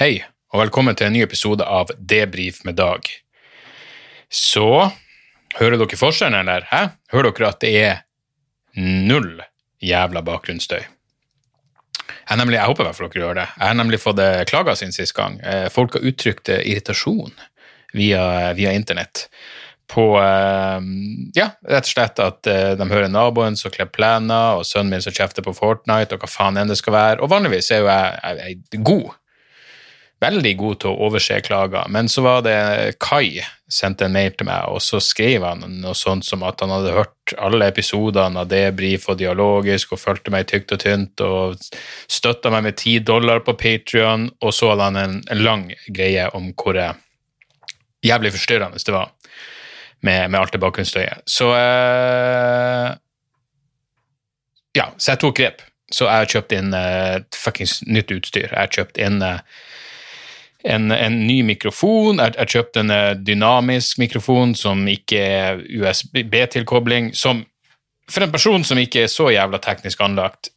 Hei, og velkommen til en ny episode av Debrif med Dag. Så hører dere forskjellen, eller? Hæ? Hører dere at det er null jævla bakgrunnsstøy? Jeg, nemlig, jeg håper i hvert fall dere gjør det. Jeg har nemlig fått eh, klager siden sist gang. Eh, Folk har uttrykt eh, irritasjon via, via internett på Ja, rett og slett at de hører naboen som kler plener, og sønnen min som kjefter på Fortnite, og hva faen enn det skal være. Og vanligvis er jo jeg, jeg, jeg god veldig god til å overse klager, men så var det Kai sendte en mail til meg, og så skrev han noe sånt som at han hadde hørt alle episodene av Debrif og Dialogisk og fulgte meg tykt og tynt og støtta meg med ti dollar på Patrion, og så hadde han en, en lang greie om hvor eh, jævlig forstyrrende det var med, med alt det bakgrunnsstøyet. Så eh, Ja, så jeg tok grep. Så jeg har kjøpt inn eh, fuckings nytt utstyr. Jeg har kjøpt inn eh, en, en ny mikrofon. Jeg jeg, kjøpte en eh, dynamisk mikrofon som ikke er USB-tilkobling. Som for en person som ikke er så jævla teknisk anlagt,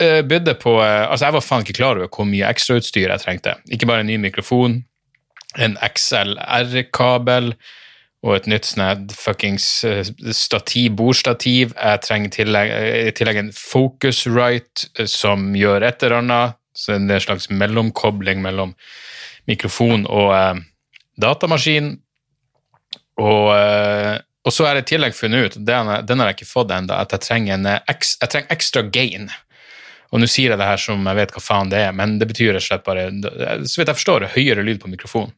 eh, bydde på eh, Altså, jeg var faen ikke klar over hvor mye ekstrautstyr jeg trengte. Ikke bare en ny mikrofon, en XLR-kabel og et nytt sånn fuckings stativ, bordstativ. Jeg trenger i tillegg, tillegg en Focusrite som gjør et eller annet. Så det er en slags mellomkobling mellom mikrofon og eh, datamaskin. Og, eh, og så har jeg i tillegg funnet ut, den, den har jeg ikke fått ennå, at jeg trenger, en, eh, jeg trenger ekstra gain. Og nå sier jeg det her som jeg vet hva faen det er, men det betyr rett og slett bare, så vidt jeg forstår, høyere lyd på mikrofonen.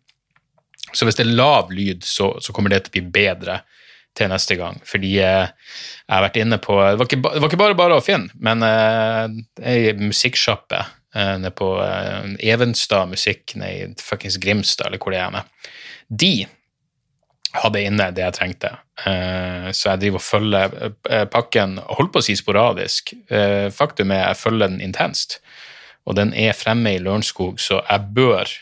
Så hvis det er lav lyd, så, så kommer det til å bli bedre til neste gang. Fordi eh, jeg har vært inne på Det var ikke, det var ikke bare bare å finne, men eh, ei musikksjappe nede på eh, Evenstad musikk nede i fuckings Grimstad, eller hvor det er. De hadde inne det jeg trengte. Eh, så jeg driver og følger eh, pakken, holdt på å si sporadisk. Eh, faktum er jeg følger den intenst, og den er fremme i Lørenskog, så jeg bør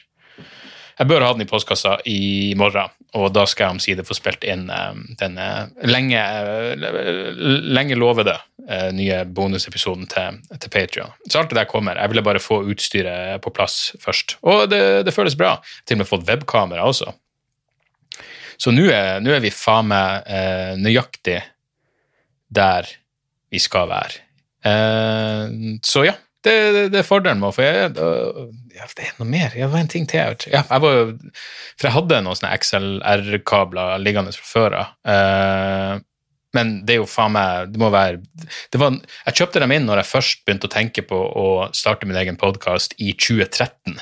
jeg bør ha den i postkassa i morgen, og da skal jeg omsider få spilt inn eh, den eh, lenge, eh, lenge lovede nye bonusepisoden til, til Patrion. Så alt det der kommer. Jeg ville bare få utstyret på plass først. Og det, det føles bra. Til og med fått webkamera også. Så nå er, er vi faen meg nøyaktig der vi skal være. Så ja, det, det, det er fordelen med å få ja, Det er noe mer. Ja, det var en ting til. Ja, jeg var, jo- for jeg hadde noen sånne XLR-kabler liggende fra før av. Uh, men det er jo faen meg Det må være det var, Jeg kjøpte dem inn når jeg først begynte å tenke på å starte min egen podkast i 2013.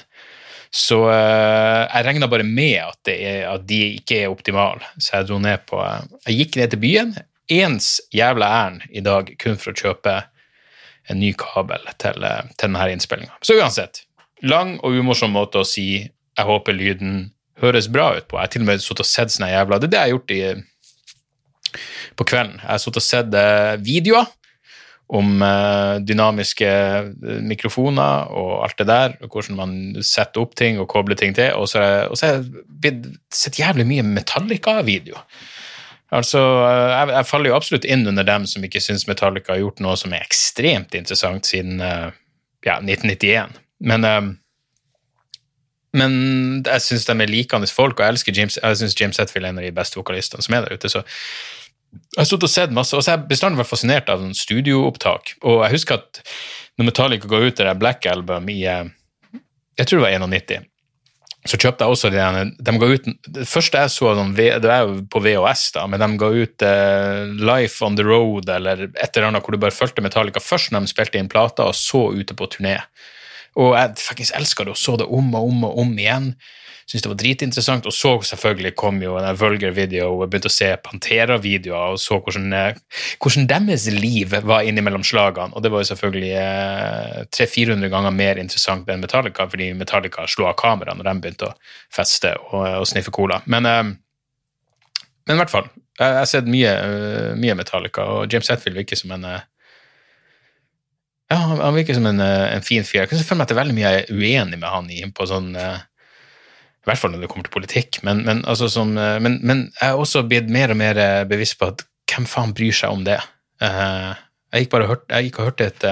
Så uh, jeg regna bare med at, er, at de ikke er optimale, så jeg dro ned på Jeg gikk ned til byen, ens jævla ærend i dag kun for å kjøpe en ny kabel til, eh, til denne innspillinga. Så uansett, lang og umorsom måte å si jeg håper lyden høres bra ut på. Jeg har til og med sittet og sett sånne jævla Det er det jeg har gjort i, på kvelden. Jeg har sittet og sett eh, videoer om eh, dynamiske eh, mikrofoner og alt det der, og hvordan man setter opp ting og kobler ting til, og så har jeg, sett jævlig mye Metallica-video. Altså, jeg, jeg faller jo absolutt inn under dem som ikke syns Metallica har gjort noe som er ekstremt interessant siden ja, 1991. Men, eh, men jeg syns de er likende folk, og jeg elsker James, jeg synes James Hetfield er en av de beste vokalistene som er der ute. så jeg har stått og sett masse, og så har jeg bestandig vært fascinert av sånn studioopptak. Og jeg husker at når Metallica ga ut det der Black Album i eh, Jeg tror det var 91. Så kjøpte jeg også de, der- de ga ut, Det første jeg så, det er jo på VHS, da, men de ga ut uh, Life on the Road eller et eller annet hvor du bare fulgte Metallica først når de spilte inn plata, og så ute på turné. Og jeg faktisk elska det og så det om og om og om igjen. Syntes det var dritinteressant. Og så selvfølgelig kom jo en Vulgar-video og begynte å se Pantera-videoer og så hvordan, eh, hvordan deres liv var innimellom slagene. Og det var jo selvfølgelig eh, 300-400 ganger mer interessant enn Metallica, fordi Metallica slo av kamera når de begynte å feste og, og sniffe cola. Men, eh, men i hvert fall. Jeg har sett mye, eh, mye Metallica, og James Hetfield virker som en eh, ja, Han virker som en, eh, en fin fyr. Jeg kan føle meg at det er veldig mye jeg er uenig med han i på sånn i hvert fall når det kommer til politikk. Men, men, altså som, men, men jeg er også blitt mer og mer bevisst på at hvem faen bryr seg om det? Jeg gikk, bare hørt, og hørte et,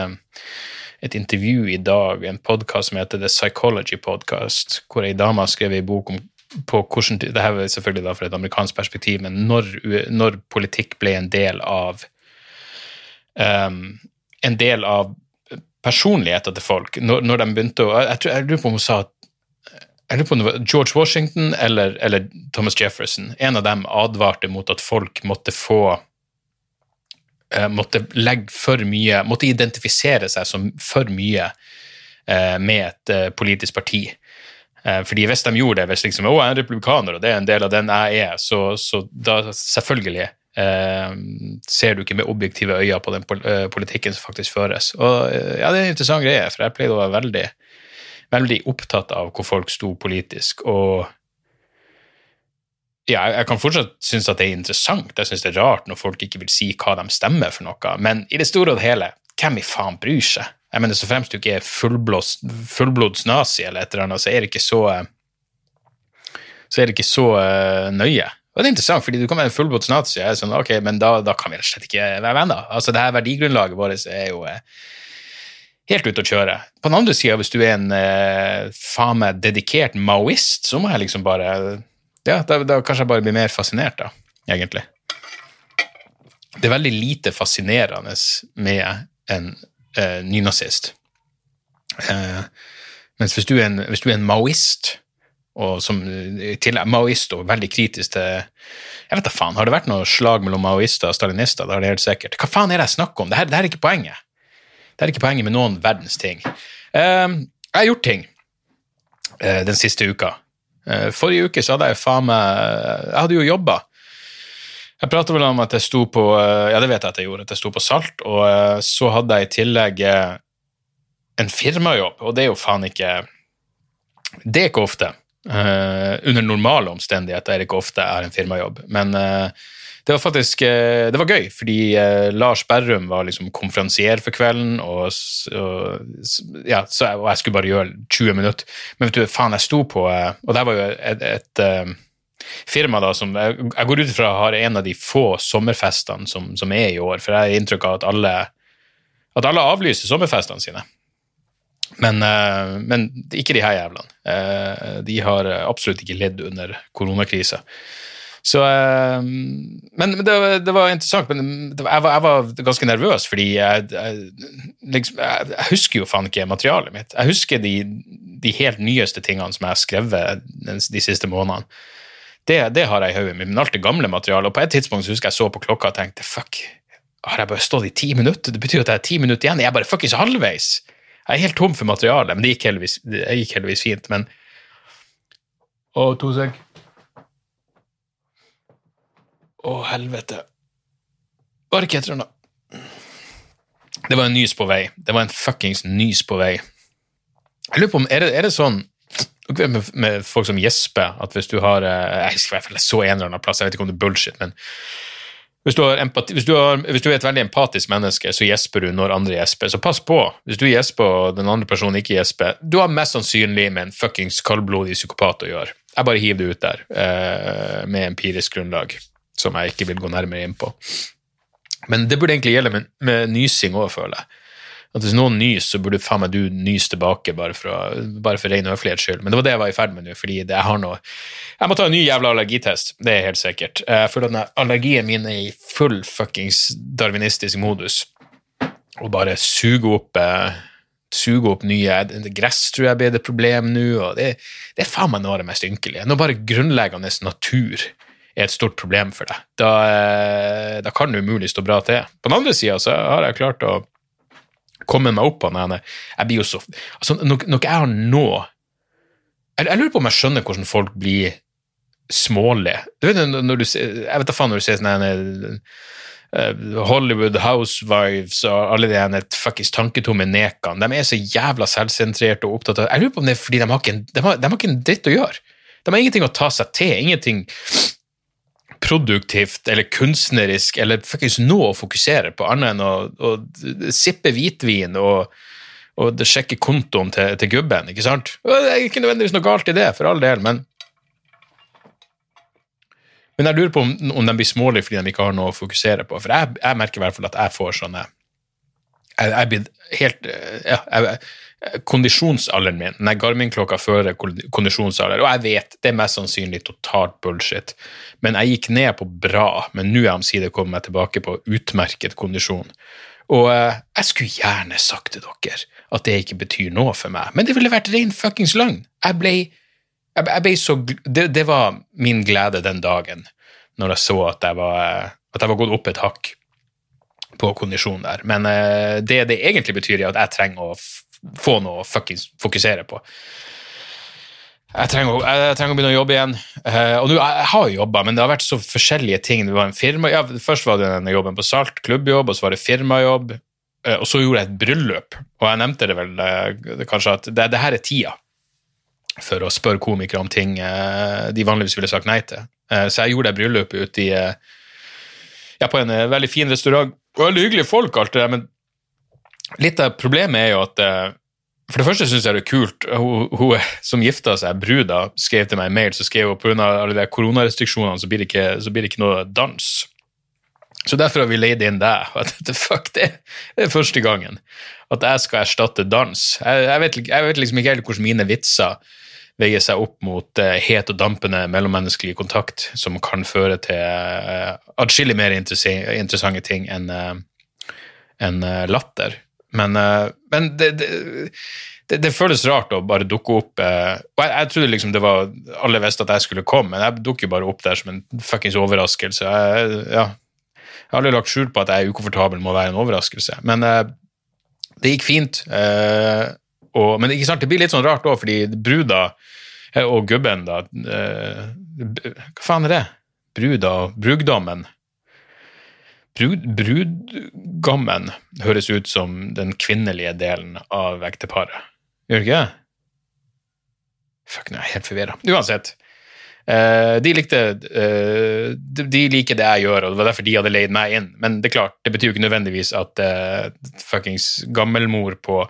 et intervju i dag, en podkast som heter The Psychology Podcast, hvor ei dame har skrevet ei bok om på hvordan, det her er selvfølgelig da fra et amerikansk perspektiv, men når, når politikk ble en del av um, En del av personligheten til folk, når, når de begynte å jeg, tror, jeg lurer på om hun sa jeg lurer på om det var George Washington eller, eller, Thomas Jefferson. En av dem advarte mot at folk måtte få uh, Måtte legge for mye Måtte identifisere seg som for mye uh, med et uh, politisk parti. Fordi hvis de gjorde det, hvis liksom, å, jeg er en republikaner og det er en del av den jeg er, så, så da selvfølgelig eh, ser du ikke med objektive øyne på den politikken som faktisk føres. Og ja, det er en interessant greie, for jeg pleide å være veldig veldig opptatt av hvor folk sto politisk. Og ja, jeg kan fortsatt synes at det er interessant. Jeg synes det er rart når folk ikke vil si hva de stemmer for noe. Men i det store og hele, hvem i faen bryr seg? Jeg mener, Så fremst du ikke er fullblods nazi eller et eller annet, så er det ikke så så er det ikke så nøye. Og det er interessant, fordi du kan være en fullblods nazi, og sånn, ok, men da, da, kan vi rett og slett ikke være venner. Altså, det her verdigrunnlaget vårt er jo eh, helt ute å kjøre. På den andre sida, hvis du er en eh, faen meg dedikert maoist, så må jeg liksom bare Ja, da, da kanskje jeg bare blir mer fascinert, da, egentlig. Det er veldig lite fascinerende med en eh, nynazist. Eh, mens hvis du, er en, hvis du er en maoist, og som til maoist og veldig kritisk til Jeg vet da faen, har det vært noe slag mellom maoister og stalinister? Det har det helt sikkert. Hva faen er det jeg snakker om? Det her er ikke poenget. Det er ikke poenget med noen verdens ting. Uh, jeg har gjort ting uh, den siste uka. Uh, forrige uke så hadde jeg faen meg Jeg hadde jo jobba. Jeg prata vel om at jeg sto på Ja, det vet jeg at jeg gjorde, at jeg sto på Salt, og så hadde jeg i tillegg en firmajobb, og det er jo faen ikke Det er ikke ofte. Under normale omstendigheter er det ikke ofte jeg har en firmajobb, men det var faktisk uh, det var gøy, fordi Lars Berrum var liksom konferansier for kvelden, og, og, ja, jeg, og, jeg, skulle bare gjøre 20 minutter. Men vet du, faen, jeg sto på Og det var jo et, et, et firma da som jeg, jeg går ut ifra har en av de få sommerfestene som, som, er i år, for jeg har inntrykk av at alle, at alle avlyser sommerfestene sine. Men, men, ikke de her jævlene. De har absolutt ikke ledd under koronakrisa. Så, eh, men det, det, var interessant. Men var, jeg, var, ganske nervøs, fordi jeg, jeg, liksom, jeg, husker jo faen ikke materialet mitt. Jeg husker de, de, helt nyeste tingene som jeg har skrevet de siste månedene. Det, det har jeg i hodet mitt, men alt det gamle materialet. Og på et tidspunkt så husker jeg så på klokka og tenkte fuck, har jeg bare stått i ti minutter? Det betyr at jeg har ti minutter igjen. Jeg er bare fuckings halvveis. Jeg er helt tom for materiale, men det gikk heldigvis, det gikk heldigvis fint. Men Å, to sek. Å, helvete. Var ikke etter den, da. Det var en nys på vei. Det var en fuckings nys på vei. Jeg lurer på om, Er det, er det sånn med, med, folk som gjesper, at hvis du har eh, Jeg husker i hvert fall jeg så en eller annen plass, jeg vet ikke om det er bullshit, men hvis du, empati, hvis, du har, hvis du, er et veldig empatisk menneske, så gjesper du når andre gjesper. Så pass på. Hvis du gjesper og den andre personen ikke gjesper, du har mest sannsynlig med en fuckings kaldblodig psykopat å gjøre. Jeg bare hiver det ut der eh, med empirisk grunnlag som jeg ikke vil gå nærmere inn på. Men det burde egentlig gjelde med, med nysing òg, føler jeg. At Hvis noen nyser, så burde faen meg du nyse tilbake, bare for, bare for ren høflighets skyld. Men det var det jeg var i ferd med nå, fordi jeg har noe Jeg må ta en ny jævla allergitest, det er helt sikkert. Jeg føler at allergien min er i full fuckings darwinistisk modus. Og bare suge opp eh, suge opp nye Gress tror jeg blir et problem nå, og det, det er faen meg noe av det mest ynkelige. Nå bare grunnleggende natur er et stort problem for deg. Da, eh, da kan det umulig stå bra til. På den andre sida så har jeg klart å komme meg opp på den. Jeg blir jo så altså, Når jeg har nå jeg, jeg lurer på om jeg skjønner hvordan folk blir smålige. Du vet, når du, jeg vet da faen når du ser sånne eh, Hollywood Housewives og alle de fuckings tanketomme nekene. De er så jævla selvsentrerte og opptatt av Jeg lurer på om det er fordi de har ikke de har, de har ikke en dritt å gjøre. De har ingenting å ta seg til. Ingenting produktivt eller kunstnerisk eller faktisk noe å fokusere på, annet enn å, å sippe hvitvin og, og sjekke kontoen til, til gubben, ikke sant? Det er ikke nødvendigvis noe galt i det, for all del, men men jeg lurer på om, om de blir smålige fordi de ikke har noe å fokusere på. For jeg, jeg merker i hvert fall at jeg får sånne Jeg, jeg blir helt eh, ja, jeg, Kondisjonsalderen min, Nei, Garmin-klokka fører kondisjonsalder, og jeg vet det er mest sannsynlig totalt bullshit, men jeg gikk ned på bra, men nå er jeg omsider kommet meg tilbake på utmerket kondisjon. Og eh, jeg skulle gjerne sagt til dere at det ikke betyr noe for meg, men det ville vært ren fuckings løgn. Jeg ble jeg, jeg ble så, det, det var min glede den dagen, når jeg så at jeg var, at jeg var gått opp et hakk på kondisjon der. Men eh, det det egentlig betyr, er at jeg trenger å få noe å fuckings fokusere på. Jeg trenger, jeg trenger å begynne å jobbe igjen. Eh, og nå, jeg, har jo jobba, men det har vært så forskjellige ting. Det var en firma, ja, først var det den jobben på Salt, klubbjobb, og så var det firmajobb. eh, og så gjorde jeg et bryllup, og jeg nevnte det vel eh, kanskje at det, det her er tida for å spørre komikere om ting de vanligvis ville sagt nei til. Så jeg gjorde det bryllupet ute i ja, på en veldig fin restaurant. Og Veldig hyggelige folk, alt det der, men litt av problemet er jo at eh, For det første syns jeg det er kult. Hun, hun som gifta seg, bruda, skrev til meg en mail, så skrev hun pga. alle de koronarestriksjonene så blir, det ikke, så blir det ikke noe dans. Så derfor har vi leid inn deg. og at Fuck, det det er første gangen at jeg skal erstatte dans. Jeg, jeg, vet, jeg vet liksom ikke helt hvordan mine vitser veier seg opp mot uh, het og dampende mellommenneskelig kontakt, som kan føre til uh, atskillig mer interessante ting enn uh, eh, latter. Men, eh, men det, det, det, det føles rart å bare dukke opp eh, Og jeg, jeg trodde liksom det var Alle visste at jeg skulle komme, men jeg dukker bare opp der som en fuckings overraskelse. Jeg, ja, jeg har aldri lagt skjul på at jeg er ukomfortabel med å være en overraskelse. Men eh, det gikk fint. og, men ikke sant, det blir litt sånn rart òg, fordi bruda og gubben, da Hva faen er det? Bruda og brudgommen. Brud, brudgommen høres ut som den kvinnelige delen av ekteparet. Gjør det ikke? Fuck, nå er jeg helt forvirra. Uansett. Eh, de likte eh, de, liker det jeg gjør, og det var derfor de hadde leid meg inn. Men det er klart, det betyr jo ikke nødvendigvis at uh, fuckings gammelmor på,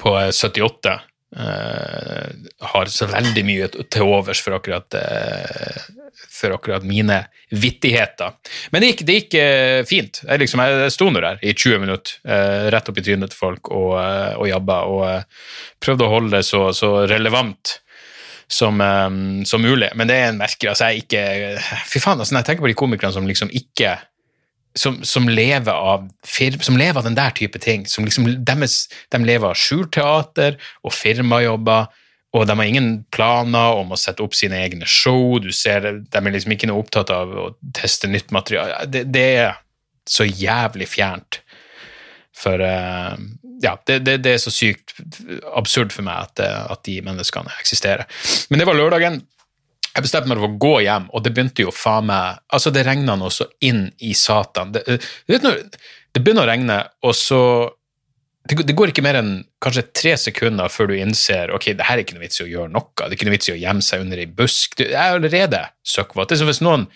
på eh, 78 eh, har så veldig mye til overs for akkurat, uh, for akkurat mine vittigheter. Men det gikk, det gikk uh, fint. Jeg, liksom, jeg sto nå der i 20 minutter, rett opp i trynet til folk og, og jabba, og prøvde å holde det så, så relevant som, um, som mulig. Men det er en merker. Altså, jeg ikke Fy faen, altså, når jeg tenker på de komikerne som liksom ikke som, som, lever av firma, som lever av den der type ting. Som liksom, deres, de lever av skjulteater og firmajobber, og de har ingen planer om å sette opp sine egne show. Du ser, De er liksom ikke noe opptatt av å teste nytt materiale. Det, det er så jævlig fjernt. For eh, ja, det, det, det er så sykt absurd for meg at, at de menneskene eksisterer. Men det var lørdagen. Jeg bestemte meg for å gå hjem, og det begynte jo faen meg Altså, det regna noe så inn i satan. Det, eh, når det begynner å regne, og så det, det går ikke mer enn kanskje tre sekunder før du innser ok, det her er ikke noe vits i å gjøre noe. Det er ikke noe vits i å gjemme seg under ei busk. Du, jeg er allerede søkkvåt. Det er som hvis noen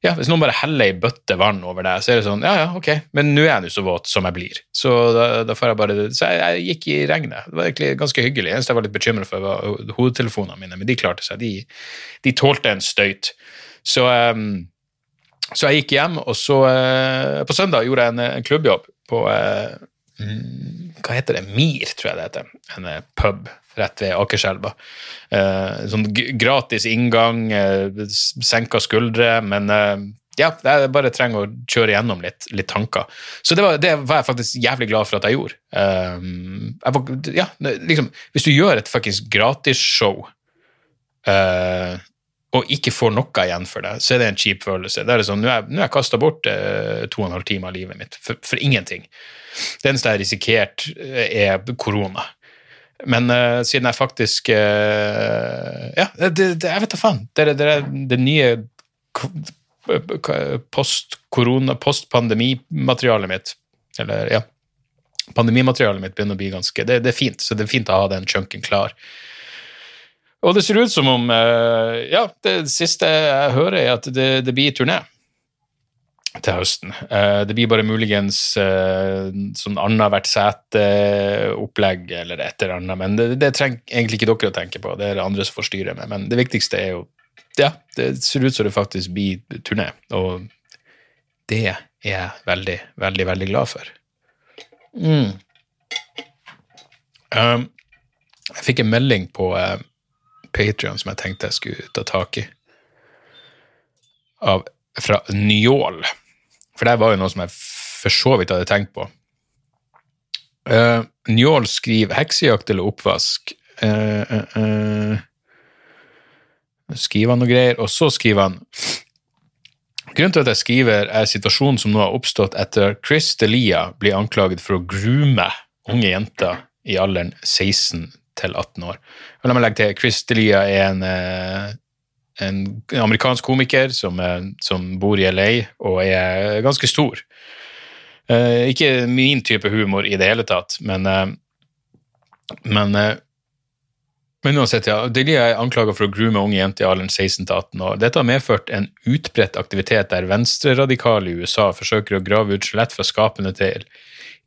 ja, hvis noen bare heller ei bøtte vann over deg, så er det sånn Ja, ja, ok, men nå er jeg nå så våt som jeg blir. Så da, da får jeg bare Så jeg, jeg gikk i regnet. Det var egentlig ganske hyggelig. Eneste jeg var litt bekymra for, var hodetelefonene mine, men de klarte seg. De, de tålte en støyt. Så, um, så jeg gikk hjem, og så uh, På søndag gjorde jeg en, en klubbjobb på uh, hva heter det, MIR, tror jeg det heter. En uh, pub rett ved Akerselva. Eh, sånn gratis inngang, eh, senka skuldre, men eh, ja, jeg bare trenger å kjøre gjennom litt, litt tanker. Så det var, det var jeg faktisk jævlig glad for at jeg gjorde. Um, jeg ja, liksom, hvis du gjør et fuckings gratisshow uh, og ikke får noe igjen for det, så er det en kjip følelse. Det er sånn, Nå har jeg, jeg kasta bort eh, to og en halv time av livet mitt for, for ingenting. Det eneste jeg har risikert, eh, er korona. Men uh, siden jeg faktisk uh, Ja, det, det, jeg vet da faen. Det det, det, nye post-korona, post-pandemimaterialet mitt. Eller, ja. Pandemimaterialet mitt begynner å bli ganske det, er fint, så det er fint å ha den chunken klar. Og det ser ut som om uh, Ja, det siste jeg hører, er at det blir turné til høsten. Uh, det blir bare muligens uh, sånn annethvert sete-opplegg eller et eller annet, men det, det trenger egentlig ikke dere å tenke på, det er det andre som får styre med. Men det viktigste er jo Ja, det ser ut som det faktisk blir turné, og det er jeg veldig, veldig, veldig glad for. Mm. Um, jeg fikk en melding på uh, Patrion som jeg tenkte jeg skulle ta tak i, av, fra Njål. For det var jo noe som jeg for så vidt hadde tenkt på. Uh, Njål skriver 'heksejakt eller oppvask'. Uh, uh, uh. Skriver han noe greier, og så skriver han Grunnen til at jeg skriver, er situasjonen som nå har oppstått etter Chris Delia blir anklaget for å groome unge jenter i alderen 16 til 18 år. La meg legge til, Chris Delia er en, en amerikansk komiker som, som, bor i LA og er ganske stor. Uh, ikke min type humor i det hele tatt, men uh, men, uh, men uansett, ja. Delia er anklaga for å groome unge jenter i alderen 16-18 år. Dette har medført en utbredt aktivitet der venstreradikale i USA forsøker å grave ut skjelett fra skapene til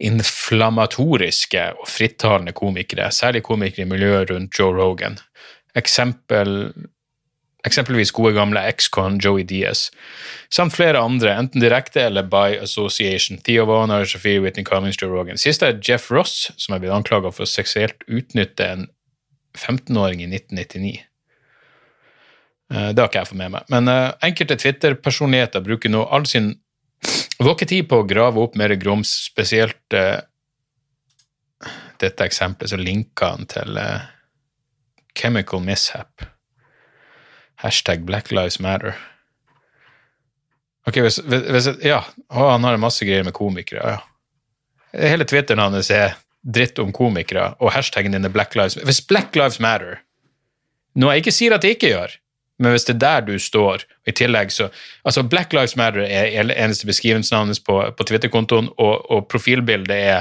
inflammatoriske og frittalende komikere, særlig komikere i miljøet rundt Joe Rogan. Eksempel eksempelvis gode gamle ex-con Joey Diaz, samt flere andre, enten direkte eller by association. Theo Warner, Sophie Whitney Cummings, Joe Rogan. Siste er Jeff Ross, som er blitt anklaga for å seksuelt utnytte en 15-åring i 1999. Eh, det har ikke jeg fått med meg. Men uh, enkelte Twitter-personligheter bruker nå all sin våketid på å grave opp mer grums, spesielt uh, dette eksempelet, så linker han til Chemical Mishap. Hashtag Black Lives Matter. Ok, hvis, hvis, Ja, å, han har masse greier med komikere. ja. Hele Twitteren hans er dritt om komikere, og hashtaggen din er Black Lives Hvis Black Lives Matter Noe jeg ikke sier at det ikke gjør, men hvis det er der du står, og i tillegg så Altså, Black Lives Matter er eneste beskrivelsen hans på, på Twitter-kontoen, og, og profilbildet er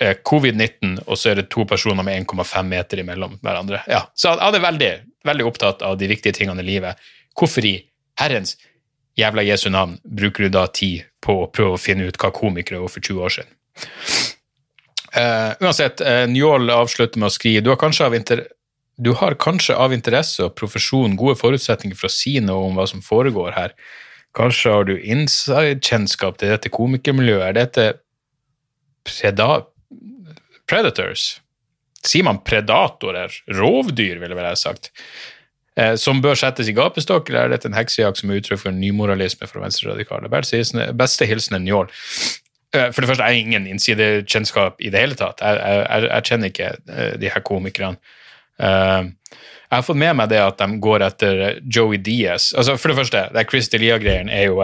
eh, covid-19, og så er det to personer med 1,5 meter imellom hverandre. Ja, Så han er veldig veldig opptatt av de viktige tingene i livet. Hvorfor i herrens jævla Jesu navn bruker du da tid på å prøve å finne ut hva komikere var for 20 år siden? Uh, uansett, uh, Njål avslutter med å skrive du har, du har kanskje av interesse og profesjon gode forutsetninger for å si noe om hva som foregår her. Kanskje har du inside-kjennskap til dette komikermiljøet. Er dette preda predators? Sier man predatorer? Rovdyr, ville vel jeg sagt. Eh, som bør settes i gapestokk, eller er dette en heksejakt som er uttrykk for nymoralisme fra venstreradikale? Beste hilsen er Njål. Eh, for det første, jeg har ingen innsidekjennskap i det hele tatt. Jeg, jeg, jeg kjenner ikke eh, de her komikerne. Uh, jeg har fått med meg det at de går etter Joey Diaz. Altså, for det første, det Chris Delia-greien er jo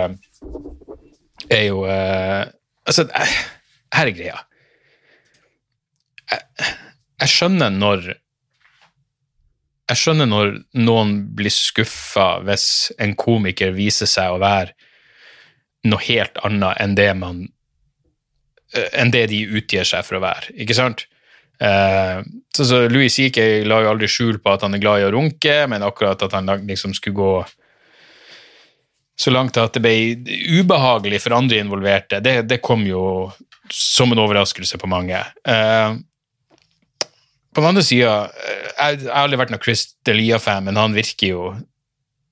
er jo Altså, her er greia. Jeg, jeg skjønner når jeg skjønner når noen blir skuffa hvis en komiker viser seg å være noe helt annet enn det man enn det de utgir seg for å være, ikke sant? Eh, så, så Louis C.K. la jo aldri skjul på at han er glad i å runke, men akkurat at han liksom skulle gå så langt at det ble ubehagelig for andre involverte, det, det kom jo som en overraskelse på mange. Uh, på den andre sida, eh, jeg, jeg har aldri vært noen Chris Delia-fan, men han virker jo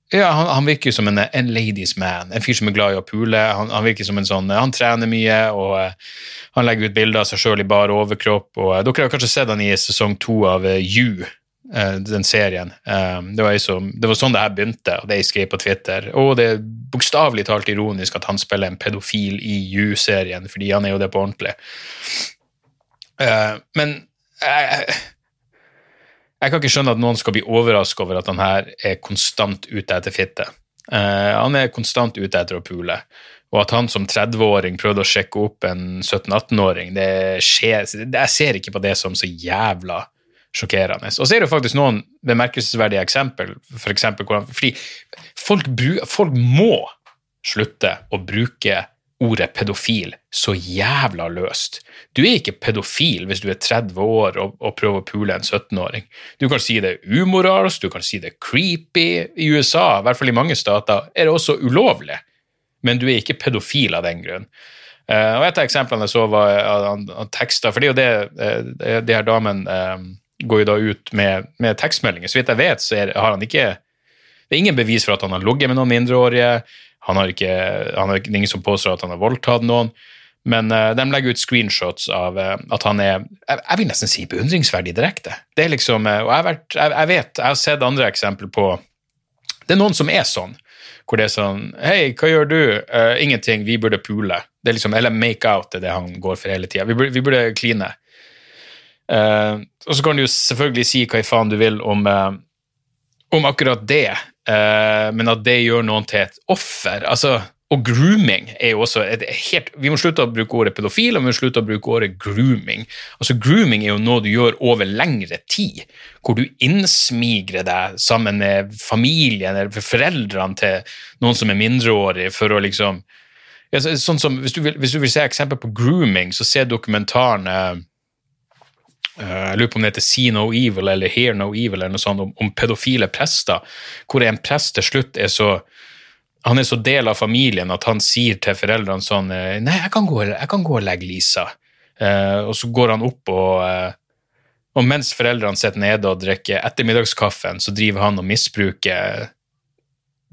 ja, han, han virker jo som en, en, ladies man, en fyr som er glad i å pule. Han, han virker som en sånn, han trener mye, og uh, han legger ut bilder av seg sjøl i bar overkropp. og uh, Dere har kanskje sett han i sesong to av uh, You, den serien. Det var, som, det, var sånn det her begynte, og det jeg skrev på Twitter. Og det er bokstavelig talt ironisk at han spiller en pedofil i You-serien, fordi han er jo det på ordentlig. men jeg, Jeg kan ikke skjønne at noen skal bli overraska over at han her er konstant ute etter fitte. Uh, han er konstant ute etter å pule. Og at han som 30-åring prøvde å sjekke opp en 17-18-åring, det skjer Jeg ser ikke på det som så jævla sjokkerende. Og så er det jo faktisk noen bemerkelsesverdige eksempel, for eksempel, hvordan, fordi folk, folk må slutte å bruke ordet pedofil så jævla løst. Du er ikke pedofil hvis du er 30 år og, og prøver å pule en 17-åring. Du kan si det er umoralsk, du kan si det creepy. I USA, i hvert fall i mange stater, er det også ulovlig, men du er ikke pedofil av den grunn. Uh, og Et av eksemplene jeg så, var uh, tekster, for det er jo det uh, de her damene uh, går jo da ut med, med tekstmeldinger. Så vidt jeg vet, så er, har han ikke Det er ingen bevis for at han har ligget med noen mindreårige. Han har ikke, han har det ingen som påstår at han har voldtatt noen. Men uh, de legger ut screenshots av uh, at han er jeg, jeg vil nesten si beundringsverdig direkte. Det er liksom, uh, og jeg, vært, jeg, jeg vet, jeg har sett andre eksempler på Det er noen som er sånn, hvor det er sånn Hei, hva gjør du? «Eh, ingenting, vi burde pule. Det er liksom, Eller make out er det han går for hele tida. Vi, burde- kline. Og så kan du jo selvfølgelig si hva i faen du vil om, om akkurat det, men at det gjør noen til et offer altså, Og grooming er jo også et helt Vi må slutte å bruke ordet pedofil, og vi må slutte å bruke ordet grooming. Altså Grooming er jo noe du gjør over lengre tid, hvor du innsmigrer deg sammen med familien eller foreldrene til noen som er mindreårig, for å liksom ja, sånn som, hvis, du vil, hvis du vil se eksempel på grooming, så se dokumentaren eh, Eh, jeg lurer på om det heter See No Evil eller Hear No Evil eller noe sånt, om, om pedofile prester, hvor en prest til slutt er så han er så del av familien at han sier til foreldrene sånn eh, Nei, jeg kan gå, jeg kan gå og legge Lisa. Eh, og så går han opp og eh, Og mens foreldrene sitter nede og drikker ettermiddagskaffen, så driver han og misbruker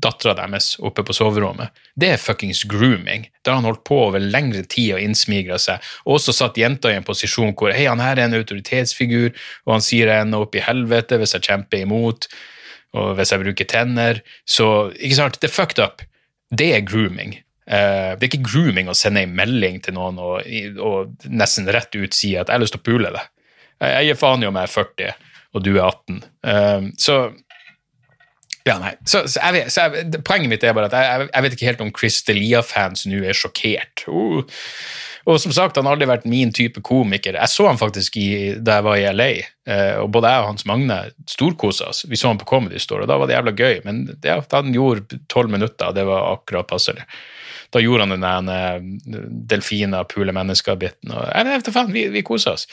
dattera deres oppe på soverommet. Det er fuckings grooming. Det har han holdt på over lengre tid og innsmigra seg, og også satt jenta i en posisjon hvor hei, han her er en autoritetsfigur, og han sier jeg ender opp i helvete hvis jeg kjemper imot, og hvis jeg bruker tenner. Så ikke sant, det er fucked up. Det er grooming. Eh, det er ikke grooming å sende en melding til noen og, og nesten rett ut si at 'jeg har lyst til å pule deg'. Jeg gir faen i om jeg er 40 og du er 18. Eh, så ja, nei. Så, så jeg vet, så jeg, poenget mitt er bare at jeg, jeg, vet ikke helt om Chris Delia-fans nå er sjokkert. Uh. Og som sagt, han har aldri vært min type komiker. Jeg så han faktisk i, da jeg var i LA, eh, og både jeg og Hans Magne storkosa oss. Vi så han på Comedy Store, og da var det jævla gøy. Men det, han gjorde tolv minutter, det var akkurat passelig. Da gjorde han den eh, delfiner, pule mennesker-biten. og Jeg vet da faen, vi, vi kosa oss.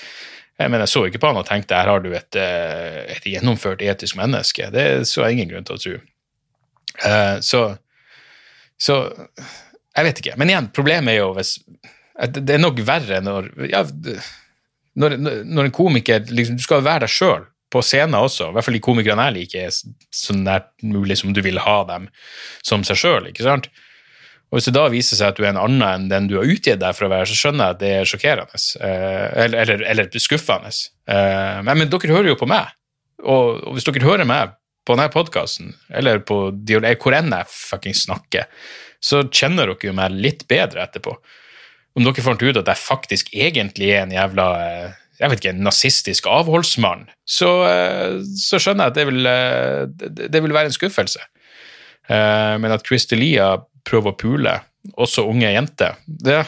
Eh, Men jeg så ikke på han og tenkte her har du et, eh, et gjennomført etisk menneske. Det så jeg ingen grunn til å tro. Eh, Så, så Jeg vet ikke. Men igjen, problemet er jo hvis Det er nok verre når ja, når, når en komiker liksom, Du skal være deg sjøl på scenen også. I hvert fall de komikerne jeg liker, er så nært mulig som du vil ha dem som seg sjøl. Og hvis det da viser seg at du er en annen enn den du har utgitt deg for å være, så skjønner jeg at det er sjokkerende. eh, Eller, eller, eller skuffende. Eh, Men, men dere hører jo på meg. Og, hvis dere hører meg på denne podkasten, eller på dialog, hvor enn jeg fuckings snakker, så kjenner dere jo meg litt bedre etterpå. Om dere fant ut at jeg faktisk egentlig er en jævla eh, jeg vet ikke, en nazistisk avholdsmann, så, eh, så skjønner jeg at det vil, eh, det, vil være en skuffelse. Eh, Men at Chris Delia prøver å pule også unge jenter, det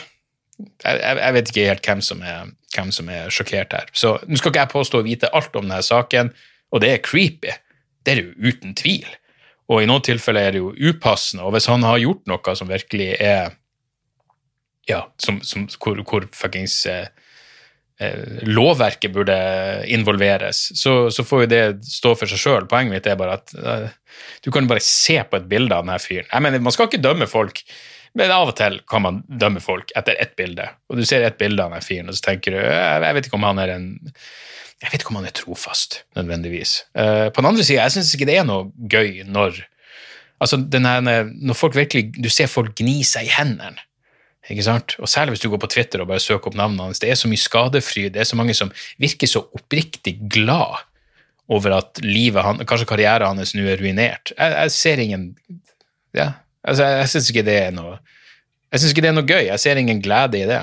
jeg, jeg vet ikke helt hvem som, er, hvem som er sjokkert her. Så nå skal ikke jeg påstå å vite alt om denne saken, og det er creepy. Det er det jo uten tvil. Og i noen tilfeller er det jo upassende, og hvis han har gjort noe som virkelig er ja, som, som, hvor, hvor fuckings eh, lovverket burde involveres, så, så får jo det stå for seg sjøl. Poenget mitt er bare at eh, du kan bare se på et bilde av denne fyren. Jeg mener, Man skal ikke dømme folk, men av og til kan man dømme folk etter ett bilde. Og du ser ett bilde av denne fyren, og så tenker du jeg, jeg vet ikke om han er en jeg vet ikke om han er trofast, nødvendigvis. Uh, på den andre sida, jeg syns ikke det er noe gøy når altså denne, når folk virkelig, du ser folk gni seg i hendene. Ikke sant? Og Særlig hvis du går på Twitter og bare søker opp navnet hans. Det er så mye skadefryd. Det er så mange som virker så oppriktig glad over at livet han, kanskje karrieren hans nå er ruinert. Jeg, jeg ser ingen ja, altså Jeg, jeg syns ikke det er noe Jeg synes ikke det er noe gøy. Jeg ser ingen glede i det.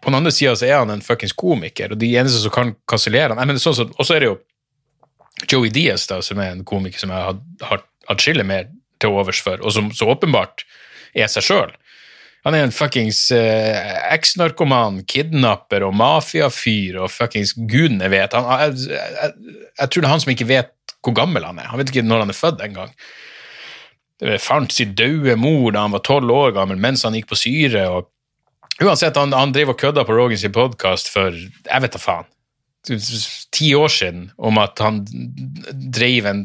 på den andre sida så er han en fuckings komiker, og de eneste som kan kansellere han Og sånn, er det jo Joey Diaz, da, som er en komiker som jeg har, har atskillig mer til overs for, og som så åpenbart er seg sjøl. Han er en fuckings eh, eksnarkoman, kidnapper og mafiafyr og fuckings gudene vet. Han, jeg, jeg, jeg, tror det er han som ikke vet hvor gammel han er. Han vet ikke når han er født engang. Fant sin døde mor da han var tolv år gammel mens han gikk på syre. og Uansett, han, han drev og kødda på Rogans podkast for jeg vet da faen, ti år siden om at han drev en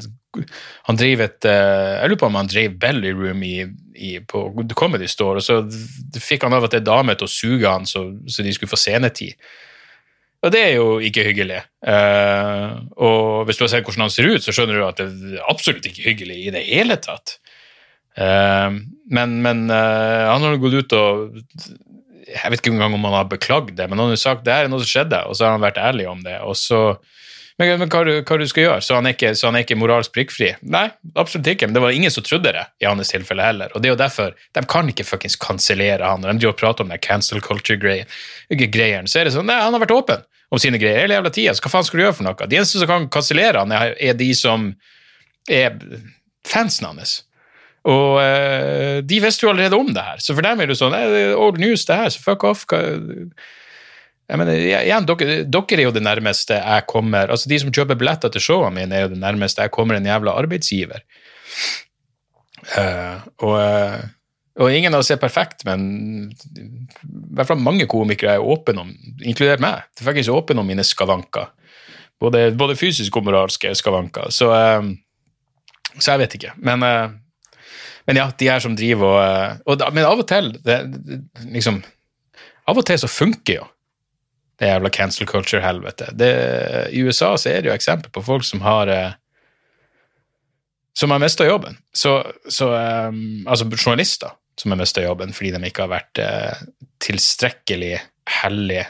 han driver et uh, Jeg lurer på om han drev Belly Room i, i, på Comedy Store, og så fikk han av at til dame til å suge han så, så, de skulle få scenetid. Og det er jo ikke hyggelig. Uh, og hvis du har sett hvordan han ser ut, så skjønner du at det er absolutt ikke hyggelig i det hele tatt. Uh, men, men han har gått ut og jeg vet ikke engang om han har beklagd det, men han har sagt det er noe som skjedde, og så har han vært ærlig om det. og så men, men hva, hva, du skal gjøre? Så han, er ikke, så han er moralsk prikkfri? Nei, absolutt ikke. Men det var ingen som trodde det i hans tilfelle heller. Og det er jo derfor De kan ikke fuckings kansellere han. De prater om den cancel culture-greien, så er det sånn Nei, han har vært åpen om sine greier hele jævla tida, så hva faen skal du gjøre for noe? De eneste som kan kansellere han, er, de som er fansen hans. Og uh, de visste jo allerede om det her, så for dem er det sånn Old news, det her, så fuck off. Jeg mener, igjen, dere, dere, er jo det nærmeste jeg kommer altså De som kjøper billetter til showene mine, er jo det nærmeste jeg kommer en jævla arbeidsgiver. Uh, og, uh, og, ingen av oss er perfekt, men i hvert fall mange komikere er åpne om, inkludert meg, det er faktisk åpne om mine skavanker. Både, både fysiske og moralske skavanker. Så, uh, så jeg vet ikke. Men men ja, de her som driver og, eh, og da, Men av og til det, liksom, Av og til så funker jo det jævla cancel culture-helvete. I USA så er det jo eksempel på folk som har eh, som har mista jobben. Så, så um, altså journalister som har mista jobben fordi de ikke har vært uh, tilstrekkelig hellig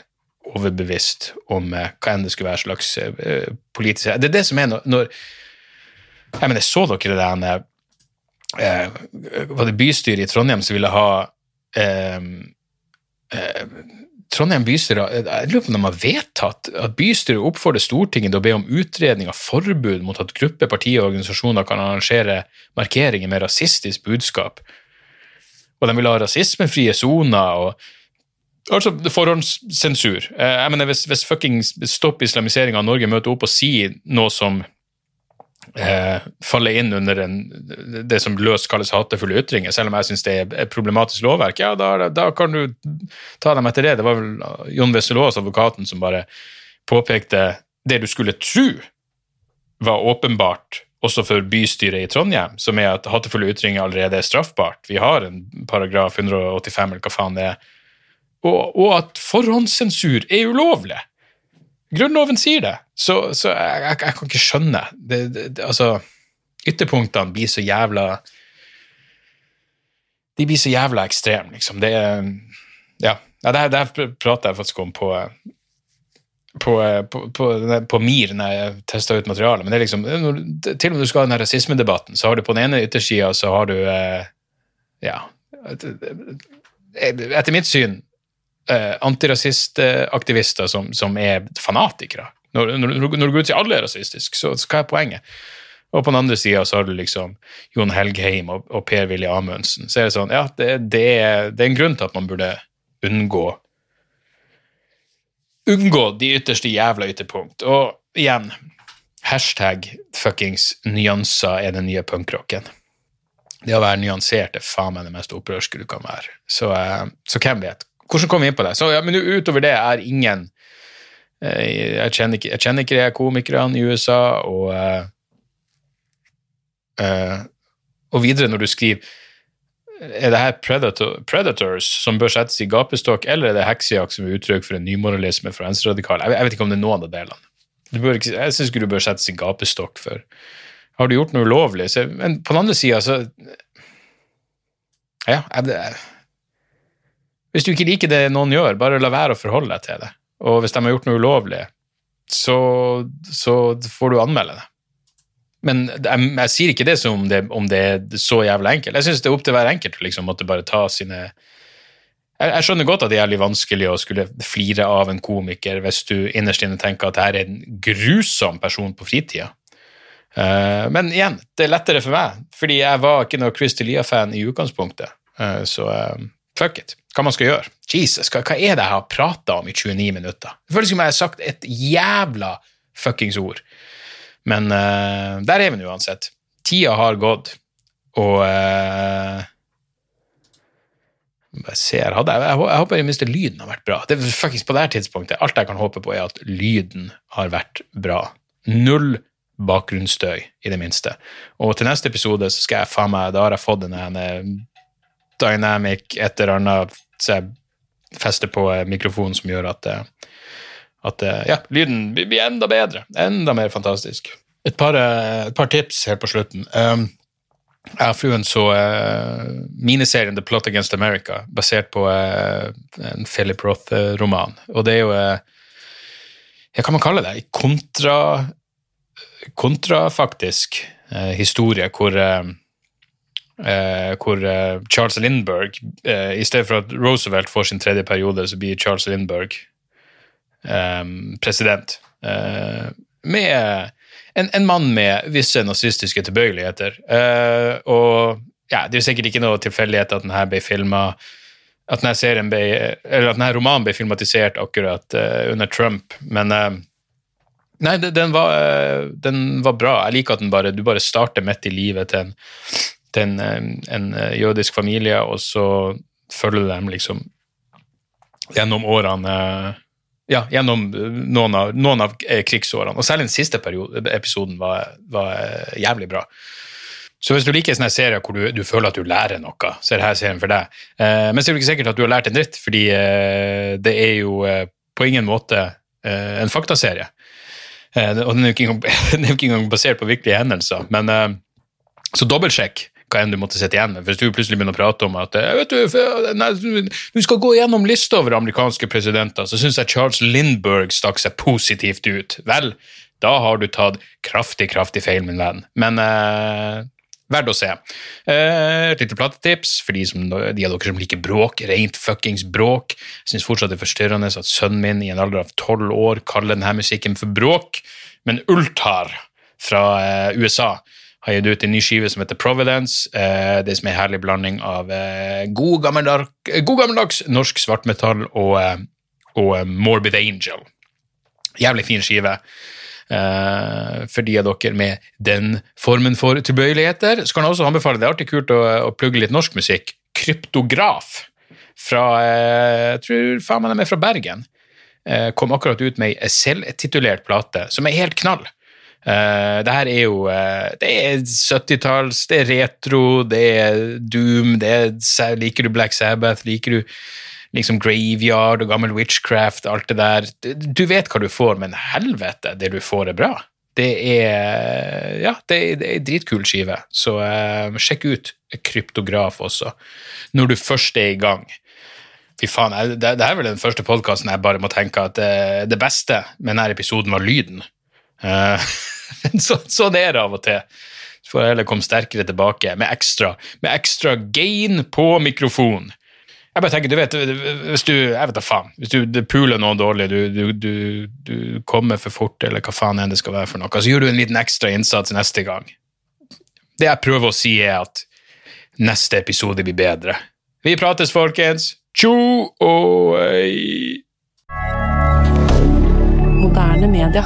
overbevist om uh, hva enn det skulle være slags politisk Det er det som er når, når Jeg mener, så dere det der eh, var det bystyret i Trondheim som ville ha eh, eh, Trondheim bystyre Jeg lurer på om de har vedtatt at bystyret oppfordrer Stortinget til å be om utredning av forbud mot at grupper, partier og organisasjoner kan arrangere markeringer med rasistisk budskap. Og de vil ha rasismefrie soner og Altså forhåndssensur. Eh, jeg mener, Hvis, hvis fucking Stopp islamiseringa av Norge møter opp og sier noe som eh, faller inn under en, det som løst kalles hatefulle ytringer, selv om jeg syns det er problematisk lovverk, ja, da, da, kan du ta dem etter det. Det var vel Jon Wesselås, advokaten, som bare påpekte det du skulle tro var åpenbart også for bystyret i Trondheim, som er at hatefulle ytringer allerede er straffbart. Vi har en paragraf 185, eller hva faen det er. Og, og at forhåndssensur er ulovlig. Grunnloven sier det, så, så jeg, jeg, jeg, kan ikke skjønne det, det, det, Altså, ytterpunktene blir så jævla De blir så jævla ekstreme, liksom. Det er Ja. Her, det her prater jeg faktisk om på på, på, på, på MIR når jeg testa ut materialet. Men det er liksom, til og med du skal ha den rasismedebatten, så har du på den ene yttersida så har du eh, Ja Etter mitt syn eh, antirasistaktivister som, som, er fanatikere. Når, når, når, du går ut og sier alle er rasistiske, så, så hva er poenget? Og på den andre sida så har du liksom Jon Helgheim og, og Per-Willy Amundsen. Så er det sånn, ja, det, det, er, det, er, en grunn til at man burde unngå Unngå de ytterste jævla ytterpunkt. Og igjen, hashtag fuckings nyanser er den nye punkrocken. Det å være nyansert er faen meg det mest opprørske du kan være. Så, eh, så hvem vet? Hvordan kom vi inn på det? Så, ja, men utover det er ingen eh, jeg kjenner ikke, jeg kjenner ikke de komikerne i USA, og, uh, og videre når du skriver Er det her predator, predators som bør settes i gapestokk, eller er det heksejakt som er uttrykk for en nymoralisme for venstreradikale? Jeg, jeg vet ikke om det er noen av delene. Ikke, jeg syns du bør settes i gapestokk for Har du gjort noe ulovlig? Men på den andre sida, så Ja, jeg, hvis du ikke liker det noen gjør, bare la være å forholde deg til det. Og hvis de har gjort noe ulovlig, så, så får du anmelde det. Men jeg, jeg, sier ikke det som om det, om det er så jævlig enkelt. Jeg syns det er opp til hver enkelt å liksom måtte bare ta sine jeg, jeg skjønner godt at det er jævlig vanskelig å skulle flire av en komiker hvis du innerst inne tenker at det her er en grusom person på fritida. Uh, men igjen, det er lettere for meg, fordi jeg var ikke noe Chris Delia-fan i utgangspunktet. Uh, så eh, fuck it. Hva man skal gjøre. Jesus, hva, hva er det jeg har prata om i 29 minutter? Det føles som jeg har sagt et jævla fuckings ord. Men uh, der er vi nå uansett. Tida har gått, og uh, jeg, ser, jeg, jeg, jeg håper i minste lyden har vært bra. Det er faktisk På det her tidspunktet, alt jeg kan håpe på, er at lyden har vært bra. Null bakgrunnsstøy, i det minste. Og til neste episode så skal jeg faen meg Da har jeg fått en dynamic et eller annet så jeg fester på mikrofonen som gjør at, at ja, lyden blir enda bedre. Enda mer fantastisk. Et par, et par tips helt på slutten. Um, jeg og fruen så uh, miniserien The Plot Against America, basert på uh, en Philip Roth-roman. Og det er jo uh, Hva kan man kalle det? Kontra, kontrafaktisk uh, historie hvor, hvor Charles Lindberg I stedet for at Roosevelt får sin tredje periode, så blir Charles Lindberg um, president. med en, en mann med visse nazistiske tilbøyeligheter. Uh, og ja, det er sikkert ikke noe tilfeldighet at denne ble filma at denne, serien ble, eller at denne romanen ble filmatisert akkurat under Trump, men Nei, den var, den var, bra. Jeg liker at den bare, du bare starter midt i livet til en, til en, en, en jødisk familie, og så følger dem liksom gjennom årene ja, gjennom noen av, noen av eh, krigsårene. Og særlig den siste periode, episoden var, var, eh, jævlig bra. Så hvis du liker sånne serier hvor du, du, føler at du lærer noe, så er dette serien for deg. Eh, men så er det ikke sikkert at du har lært en dritt, fordi eh, det er jo eh, på ingen måte eh, en faktaserie. og den er jo ikke engang basert på virkelige hendelser. Men, så dobbeltsjekk hva enn du måtte sitte igjen med. Hvis du plutselig begynner å prate om at vet du, nei, du skal gå gjennom lista over amerikanske presidenter, så syns jeg Charles Lindberg stakk seg positivt ut. Vel, da har du tatt kraftig, kraftig feil, min venn. Men eh, verdt å se. Eh, et lite platetips for de, som, de, av dere som liker bråk, rent fuckings bråk. Jeg syns fortsatt det er forstyrrende at sønnen min i en alder av tolv år kaller denne musikken for bråk, men Ultar fra eh, USA har gitt ut en ny skive som heter Providence. Eh, det som er en herlig blanding av eh, god, god gammeldags norsk svartmetall og, eh, og Morbid Angel. Jævlig fin skive. For de av dere med den formen for tilbøyeligheter, så kan jeg også anbefale det er alltid kult å, å plugge litt norsk musikk. Kryptograf fra Jeg tror faen meg de er fra Bergen. Kom akkurat ut med ei selvtitulert plate som er helt knall. Uh, det her er jo uh, Det er 70-talls, det er retro, det er Doom, det er, liker du Black Sabbath, liker du liksom Graveyard og gammel Witchcraft, alt det der Du, vet hva du får, men helvete, det du får, er bra. Det er Ja, det, det er dritkul skive, så uh, sjekk ut Kryptograf også, når du først er i gang. Fy faen, jeg, det, det, er vel den første podkasten jeg bare må tenke at det beste med denne episoden var lyden. Uh, så, sånn er det av og til. Så får jeg heller komme sterkere tilbake med ekstra, med ekstra gain på mikrofon. Jeg bare tenker, du vet, hvis du jeg vet da faen, hvis du puler noe dårlig, du, du, du, du, kommer for fort, eller hva faen enn det skal være for noe, så gjør du en liten ekstra innsats neste gang. Det jeg prøver å si, er at neste episode blir bedre. Vi prates, folkens. Tjo og hei! Moderne media.